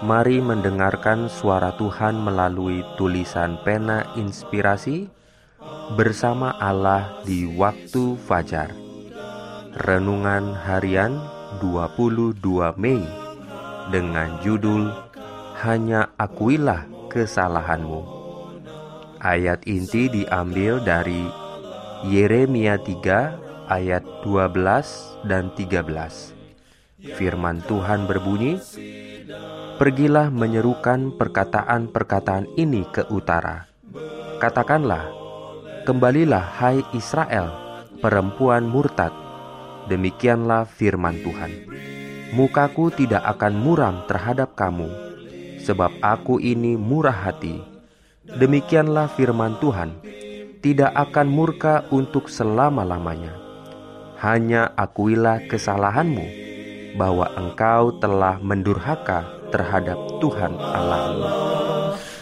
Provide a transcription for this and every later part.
Mari mendengarkan suara Tuhan melalui tulisan pena inspirasi bersama Allah di waktu fajar. Renungan harian 22 Mei dengan judul Hanya akuilah kesalahanmu. Ayat inti diambil dari Yeremia 3 ayat 12 dan 13. Firman Tuhan berbunyi, Pergilah menyerukan perkataan-perkataan ini ke utara. Katakanlah, kembalilah hai Israel, perempuan murtad. Demikianlah firman Tuhan. Mukaku tidak akan muram terhadap kamu, sebab aku ini murah hati. Demikianlah firman Tuhan, tidak akan murka untuk selama-lamanya. Hanya akuilah kesalahanmu, bahwa engkau telah mendurhaka terhadap Tuhan Allah.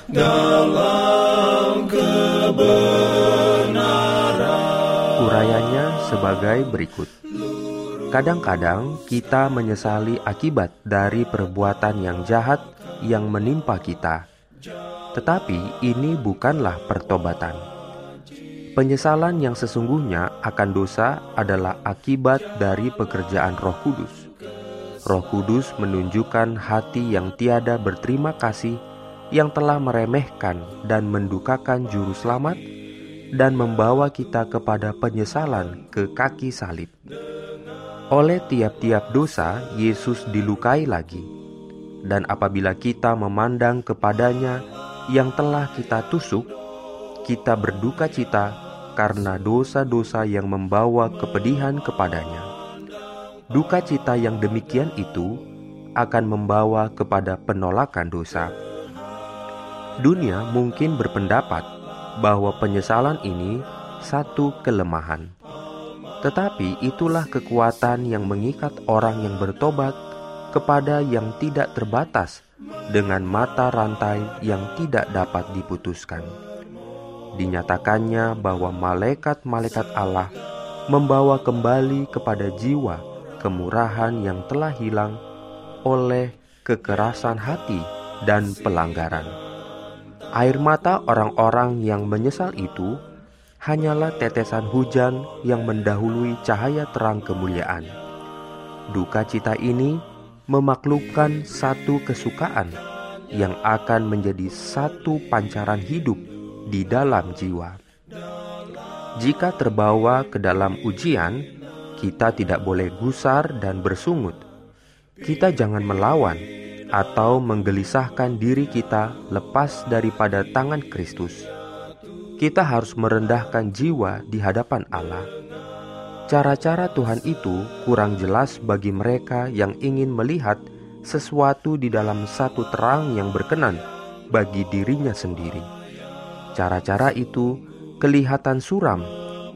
Dalam kebenaran Urayanya sebagai berikut. Kadang-kadang kita menyesali akibat dari perbuatan yang jahat yang menimpa kita. Tetapi ini bukanlah pertobatan. Penyesalan yang sesungguhnya akan dosa adalah akibat dari pekerjaan Roh Kudus. Roh Kudus menunjukkan hati yang tiada berterima kasih yang telah meremehkan dan mendukakan juru selamat dan membawa kita kepada penyesalan ke kaki salib. Oleh tiap-tiap dosa, Yesus dilukai lagi. Dan apabila kita memandang kepadanya yang telah kita tusuk, kita berduka cita karena dosa-dosa yang membawa kepedihan kepadanya. Duka cita yang demikian itu akan membawa kepada penolakan dosa. Dunia mungkin berpendapat bahwa penyesalan ini satu kelemahan, tetapi itulah kekuatan yang mengikat orang yang bertobat kepada yang tidak terbatas dengan mata rantai yang tidak dapat diputuskan. Dinyatakannya bahwa malaikat-malaikat Allah membawa kembali kepada jiwa kemurahan yang telah hilang oleh kekerasan hati dan pelanggaran. Air mata orang-orang yang menyesal itu hanyalah tetesan hujan yang mendahului cahaya terang kemuliaan. Duka cita ini memaklukkan satu kesukaan yang akan menjadi satu pancaran hidup di dalam jiwa. Jika terbawa ke dalam ujian, kita tidak boleh gusar dan bersungut. Kita jangan melawan atau menggelisahkan diri kita lepas daripada tangan Kristus. Kita harus merendahkan jiwa di hadapan Allah. Cara-cara Tuhan itu kurang jelas bagi mereka yang ingin melihat sesuatu di dalam satu terang yang berkenan bagi dirinya sendiri. Cara-cara itu kelihatan suram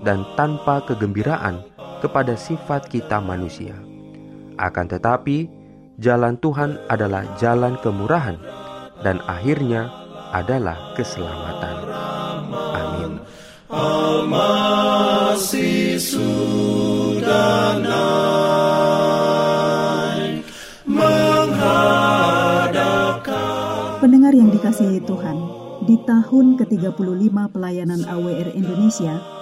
dan tanpa kegembiraan kepada sifat kita manusia. Akan tetapi, jalan Tuhan adalah jalan kemurahan dan akhirnya adalah keselamatan. Amin. Pendengar yang dikasihi Tuhan, di tahun ke-35 pelayanan AWR Indonesia,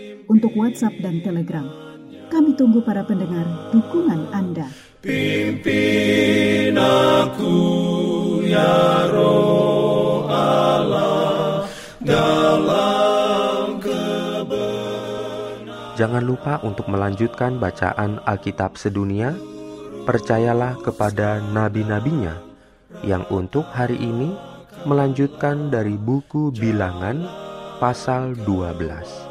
untuk WhatsApp dan Telegram. Kami tunggu para pendengar dukungan Anda. Pimpin aku ya roh Allah dalam kebenaran. Jangan lupa untuk melanjutkan bacaan Alkitab sedunia. Percayalah kepada nabi-nabinya yang untuk hari ini melanjutkan dari buku Bilangan pasal 12.